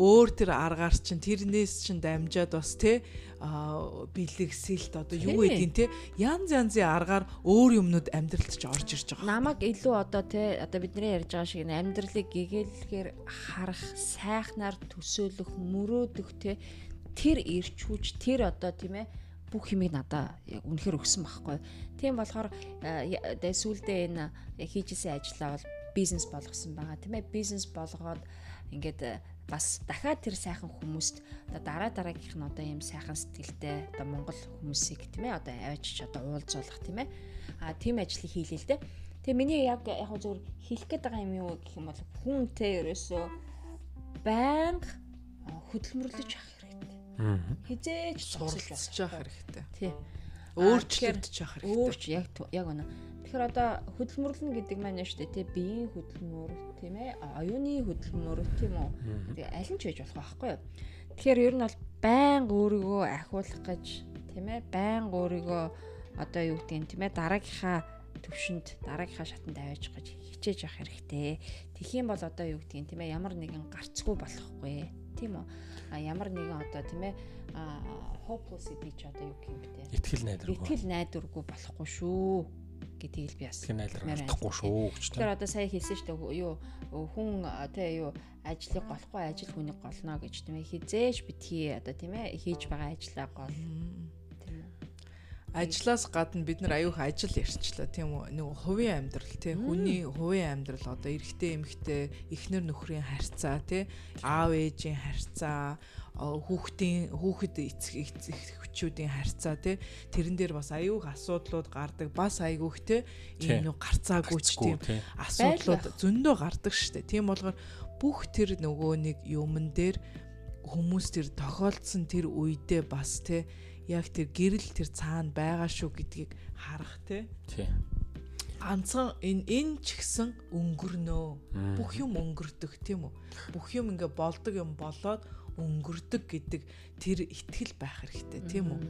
өөр тэр аргаар чин тэрнээс чин дамжаад бас те бэлэгсэлт одоо юу гэдгийг те янз янзын аргаар өөр юмнууд амьдралд ч орж ирж байгаа. Намаг илүү одоо те одоо бидний ярьж байгаа шиг амьдралыг гэгээлхээр харах сайхнаар төсөөлөх мөрөөдөх те тэр ирч хүч тэр одоо тийм ээ бүх юмыг надаа яг үнэхээр өгсөн байхгүй. Тийм болохоор э, сүүлдээ энэ хийжсэн ажиллаа бол бизнес болгосон байгаа тийм ээ. Бизнес болгоод ингээд э, бас дахиад тэр сайхан хүмүүст одоо дараа дараагийнх нь одоо ийм сайхан сэтгэлтэй одоо Монгол хүмүүсийг тийм ээ одоо авчиж одоо уулзуулах тийм ээ. А тийм ажлыг хийлээ л дээ. Тэгээ миний яг яг зөвөр хэлэх гээд байгаа юм юу гэх юм бол хүнтэй ерөөсөө байнга хөдөлмөрлөж авах Хизээж суралцж явах хэрэгтэй. Тий. Өөрчлөгдөж явах хэрэгтэй. Өөрч яг яг үнэ. Тэгэхээр одоо хөдөлмөрлөн гэдэг маань шүү дээ тий биеийн хөдөлмөр тийм ээ оюуны хөдөлмөр тийм үү. Тэгээ аль нь ч байж болох байхгүй юу. Тэгэхээр ер нь бол байнга өөрийгөө ахиулах гэж тийм ээ байнга өөрийгөө одоо юу гэдгийг тийм ээ дараагийнхаа төвшөнд дараагийнхаа шатанд аваач гэж хичээж явах хэрэгтэй. Тэгхийн бол одоо юу гэдгийг тийм ээ ямар нэгэн гарцгүй болохгүй. Тийм үү? А ямар нэгэн одоо тийм ээ hopelessity ч одоо юу гэх юм бэ итгэл найдваргүй. Итгэл найдваргүй болохгүй шүү гэдгийг л би бас найдварлахгүй шүү гэж тэгэхээр одоо сая хэлсэн шүү дээ. Юу хүн тий юу ажлыг голохгүй ажил хүнийг голно гэж тийм ээ хизээш битгий одоо тийм ээ хийж байгаа ажлаа гол ажлаас гадна бид нар аюух ажил ярьчлаа тийм үү? Нэг хувийн амьдрал тийм хүний хувийн амьдрал одоо эрэгтэй эмэгтэй эхнэр нөхрийн харьцаа тийм аав ээжийн харьцаа хүүхдийн хүүхэд эцэг эхчүүдийн харьцаа тийм тэрэн дээр бас аюух асуудлууд гардаг. Бас аюух тийм ийм нэг гарцаагүй ч тийм асуудлууд зөндөө гардаг штэ. Тийм болгоор бүх тэр нөгөө нэг юмн дээр хүмүүс тэр тохиолдсон тэр үедээ бас тийм яг тэр гэрэл тэр цаана байгаа шүү гэдгийг харах тий. Тий. Ганцхан энэ энэ ч гэсэн өнгөрнөө. Бүх юм өнгөрдөг тийм үү? Бүх юм ингээ болдог юм болоод өнгөрдөг гэдэг тэр итгэл байх хэрэгтэй тийм үү?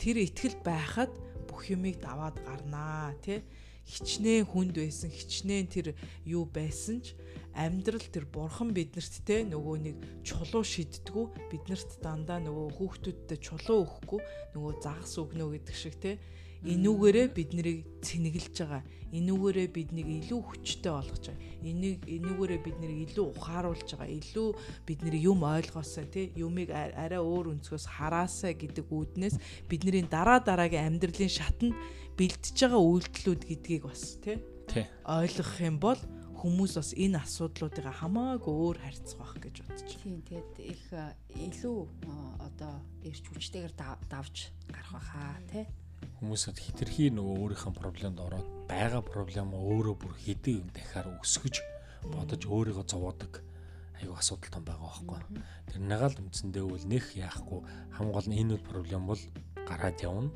Тэр итгэл байхад бүх юмыг даваад гарнаа тий хичнээн хүнд байсан хичнээн тэр юу байсан ч амьдрал тэр бурхан биднэрт те нөгөө нэг чулуу шиддгүү биднэрт дандаа нөгөө хүүхдүүдтэй чулуу өгөхгүй нөгөө загас өгнө гэдэг шиг те энүүгээрээ бид нарыг цэнэглэж байгаа. Энүүгээрээ биднийг илүү хүчтэй болгож байгаа. Энийг энүүгээрээ бид нарыг илүү ухааруулж байгаа. Илүү бидний юм ойлгоосаа тий юмыг арай өөр өнцгөөс хараасаа гэдэг үүднээс бидний дараа дараагийн амьдралын шатанд бэлтэж байгаа үйлдэлүүд гэдгийг бас тий? Ойлгох юм бол хүмүүс бас энэ асуудлуудыг хамаагүй өөр харьцах байх гэж байна. Тийм тэгээд их илүү одоо ирч хүчтэйгээр давж гарах байхаа тий? Хүмүүсэд хитрхи нөгөө өөрийнхөө проблемд ороод байгаа проблем өөрөө бүр хэдий дахиад өсгөж бодож өөрийгөө зовоодаг айгүй асуудал том байгаа байхгүй. Тэр нагаал үндсэндээ үл нэх яахгүй хам гол нь энэ үл проблем бол гараад явна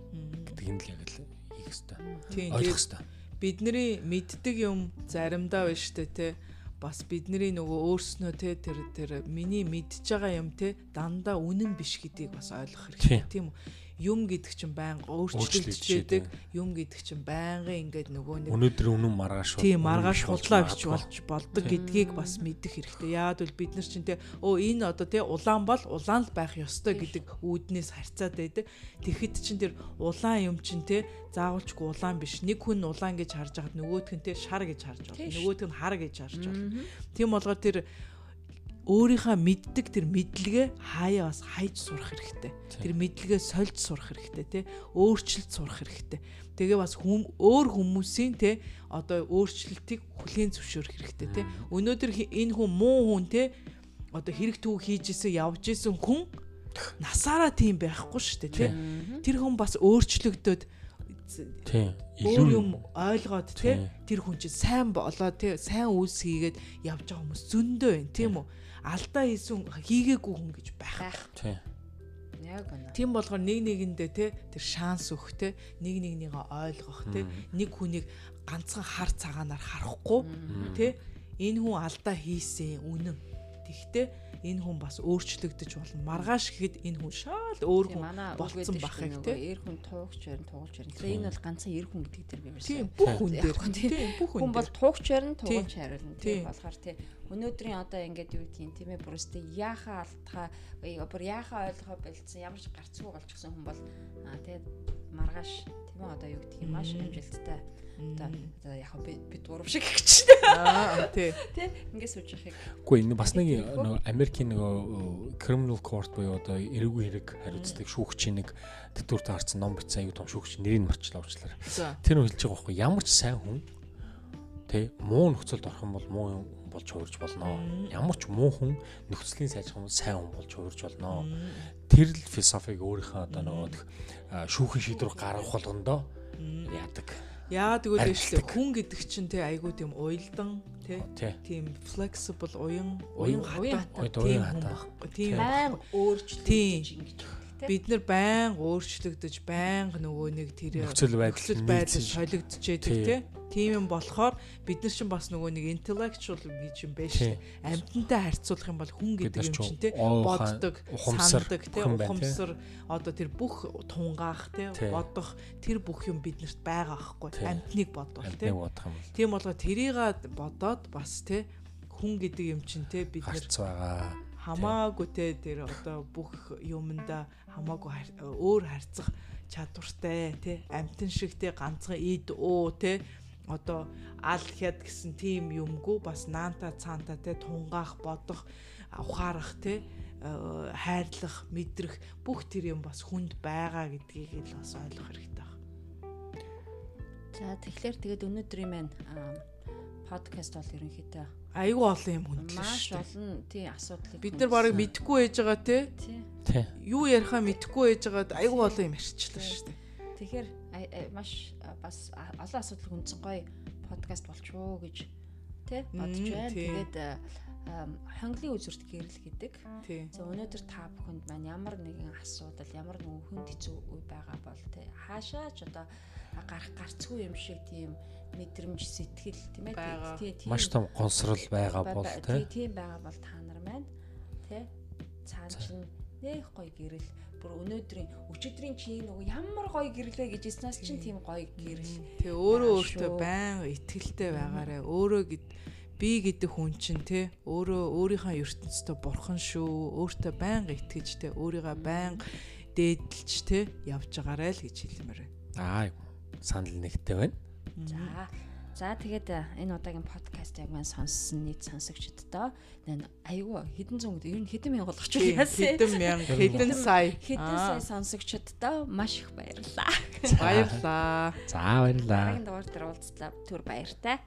гэдэг нь л яг л хийх хэрэгтэй. Ойлгох хэрэгтэй. Бидний мэддэг юм заримдаа байна штэ те. Бас бидний нөгөө өөрснөө те тэр тэр миний мэдж байгаа юм те дандаа үнэн биш гэдгийг бас ойлгох хэрэгтэй. Тийм үү юм гэдэг чинь байнга өөрчлөгдөж юм гэдэг чинь байнгын ингээд нөгөө нэг өнөөдөр үнэн маргааш тийм маргааш худлаа гэж болж болдог гэдгийг бас мэдэх хэрэгтэй. Яагаад бол бид нар чинь те өө энэ одоо те улаан бол улаан л байх ёстой гэдэг үүднээс харьцаад байдаг. Тэгэхэд чинь тэр улаан юм чинь те заавалчгүй улаан биш. Нэг хүн улаан гэж харж байхад нөгөөх нь те шар гэж харж байна. Нөгөөх нь хар гэж харж байна. Тийм болгоо тэр өөрийнхөө мэддэг тэр мэдлэгээ хаяа бас хайж сурах хэрэгтэй. Тэр мэдлэгээ сольж сурах хэрэгтэй тий. Өөрчлөлт сурах хэрэгтэй. Тэгээ бас хүм өөр хүмүүсийн тий одоо өөрчлөлтийг хүлээн зөвшөөрөх хэрэгтэй тий. Өнөөдөр энэ хүн муу хүн тий одоо хэрэг төв хийж исэн явж исэн хүн насаараа тийм байхгүй шүү дээ тий. Тэр хүн бас өөрчлөгдөд. Өөр юм ойлгоод тий тэр хүн чинь сайн болоо тий сайн үйлс хийгээд явж байгаа хүмүүс зөндөө байна тийм үү? Алдаа хийсэн хийгээгүй хүн гэж байх. Тийм. Яг үнэ. Тийм болгоор нэг нэгэндээ те тэр шанс өгөх те нэг нэгнийгээ ойлгох те нэг хүнийг ганцхан хар цагаанаар харахгүй те энэ хүн алдаа хийсэн үнэн. Тэгтээ энэ хүн бас өөрчлөгдөж болно. Маргааш гэхэд энэ хүн шал өөр хүн болцсон бахыг тий. Эр хүн туугч барин туулж барин. Тэгэхээр энэ бол ганцхан эр хүн гэдэг дээр би ярьсан. Тийм бүх хүн дээр. Тийм бүх хүн. Хүн бол туугч барин туулж хариулна. Тийм болохоор тий. Өнөөдрийн одоо ингээд юу гэдгийг тийм ээ бүрөөстэй яахаа алдхаа бүр яахаа ойлгоо болцсон ямар ч гарцгүй болчихсон хүн бол тий маргааш тийм ээ одоо юу гэдгийг маш амжилттай Одоо одоо яг бид гурав шиг гэж чинь. Аа тий. <laughs> Тий. Ингээд сууж яхих. Үгүй энэ бас нэг нөгөө Америкийн нөгөө criminal court буюу одоо эрэггүй хэрэг хариуцдаг шүүгчийн нэг тэтгэврт харсан ном бичсэн аюу том шүүгч нэрийг марчлаа уучлаарай. Тэр нь хэлж байгаа байхгүй ямар ч сайн хүн тий муу нөхцөлд орох юм бол муу болж хуурж болно. Ямар ч муу хүн нөхцөлийн сайжрах юм сайн хүн болж хуурж болно. Тэр л философиг өөрийнхөө одоо нөгөө шүүхэн шийдвэр гаргах болгондоо яадаг. Яагаад шүү дээ хүн гэдэг чинь те айгуу тийм уйлдан те тийм flexible уян уян хатаа. тийм байн өөрчлөлт ингэж бид нар байн өөрчлөгдөж байн нөгөө нэг тэр нөхцөл байдал солигдчихэдэг тий. Тийм юм болохоор бид нар чинь бас нөгөө нэг intellectual гэж юм байна шүү. Амьтантай харьцуулах юм бол хүн гэдэг юм чинь тий боддог, сандаг тий ухамсар одоо тэр бүх тунгаах тий. Бодох тэр бүх юм биднэрт байгаа байхгүй амьтныг бодвол тий. Тийм болгоо тэрийг бодоод бас тий хүн гэдэг юм чинь тий бид нар байгаа хамаагүй те тэр одоо бүх юмда хамаагүй өөр харьцах чадвартай те. Амтэн шиг те ганцхан ид уу те. Одоо ал хяд гэсэн тийм юмгүй бас наанта цаанта те тунгаах бодох ухаарах те э, хайрлах мэдрэх бүх тэр юм бас хүнд байгаа гэдгийг л бас ойлгох хэрэгтэй байна. За тэгэхээр тэгээд өнөөдрийн маань подкаст бол ерөнхийдөө айгүй олон юм хүндлээ маш олон тий асуудлыг бид нар барыг мэдхгүй ээж байгаа те. Тий. Юу ярихаа мэдхгүй ээж байгаад айгүй олон юм ярьчлаа шүү дээ. Тэгэхээр маш бас олон асуудал хүндсэн. Гоё подкаст болчихоо гэж тий бодож байна. Тэгээд хонглын үзүрт гэрэл гэдэг. За өнөөдөр та бүхэнд маань ямар нэгэн асуудал, ямар нэгэн хүнд хэцүү үе байгаа бол тий хаашаач одоо гарах гарцгүй юм шиг тийм мэдрэмж сэтгэл тийм ээ тий маш том гонсрал байгаа бол тий тийм байгаа бол та нар маань тий цаана чинь нэх гоё гэрэл бүр өнөөдрийн өчигдрийн чи нөгөө ямар гоё гэрлээ гэж яснаас чинь тийм гоё гэрэл. Тэ өөрөө өөртөө байн ихтгэлтэй байгаарэ. Өөрөө гэд би гэдэг хүн чинь те өөрөө өөрийнхөө ертөнцийн бурхан шүү. Өөртөө байнга итгэж те өөрийгөө байнга дээдэлж те явж байгаарэ л гэж хэлмээр байна. Аа санал нэгтэй байна. За За тэгээд э, энэ удаагийн подкастыг маань сонссон нийт сонсогчдоо айгүй хэдэн зуун ер нь хэдэн мянга болгоч яасан хэдэн мянга хэдэн сая хэдэн сая сонсогчдоо маш их баярлалаа. Баярлалаа. За баярлалаа. Дараагийн дугаар дээр уулзлаа. Түр баяртай.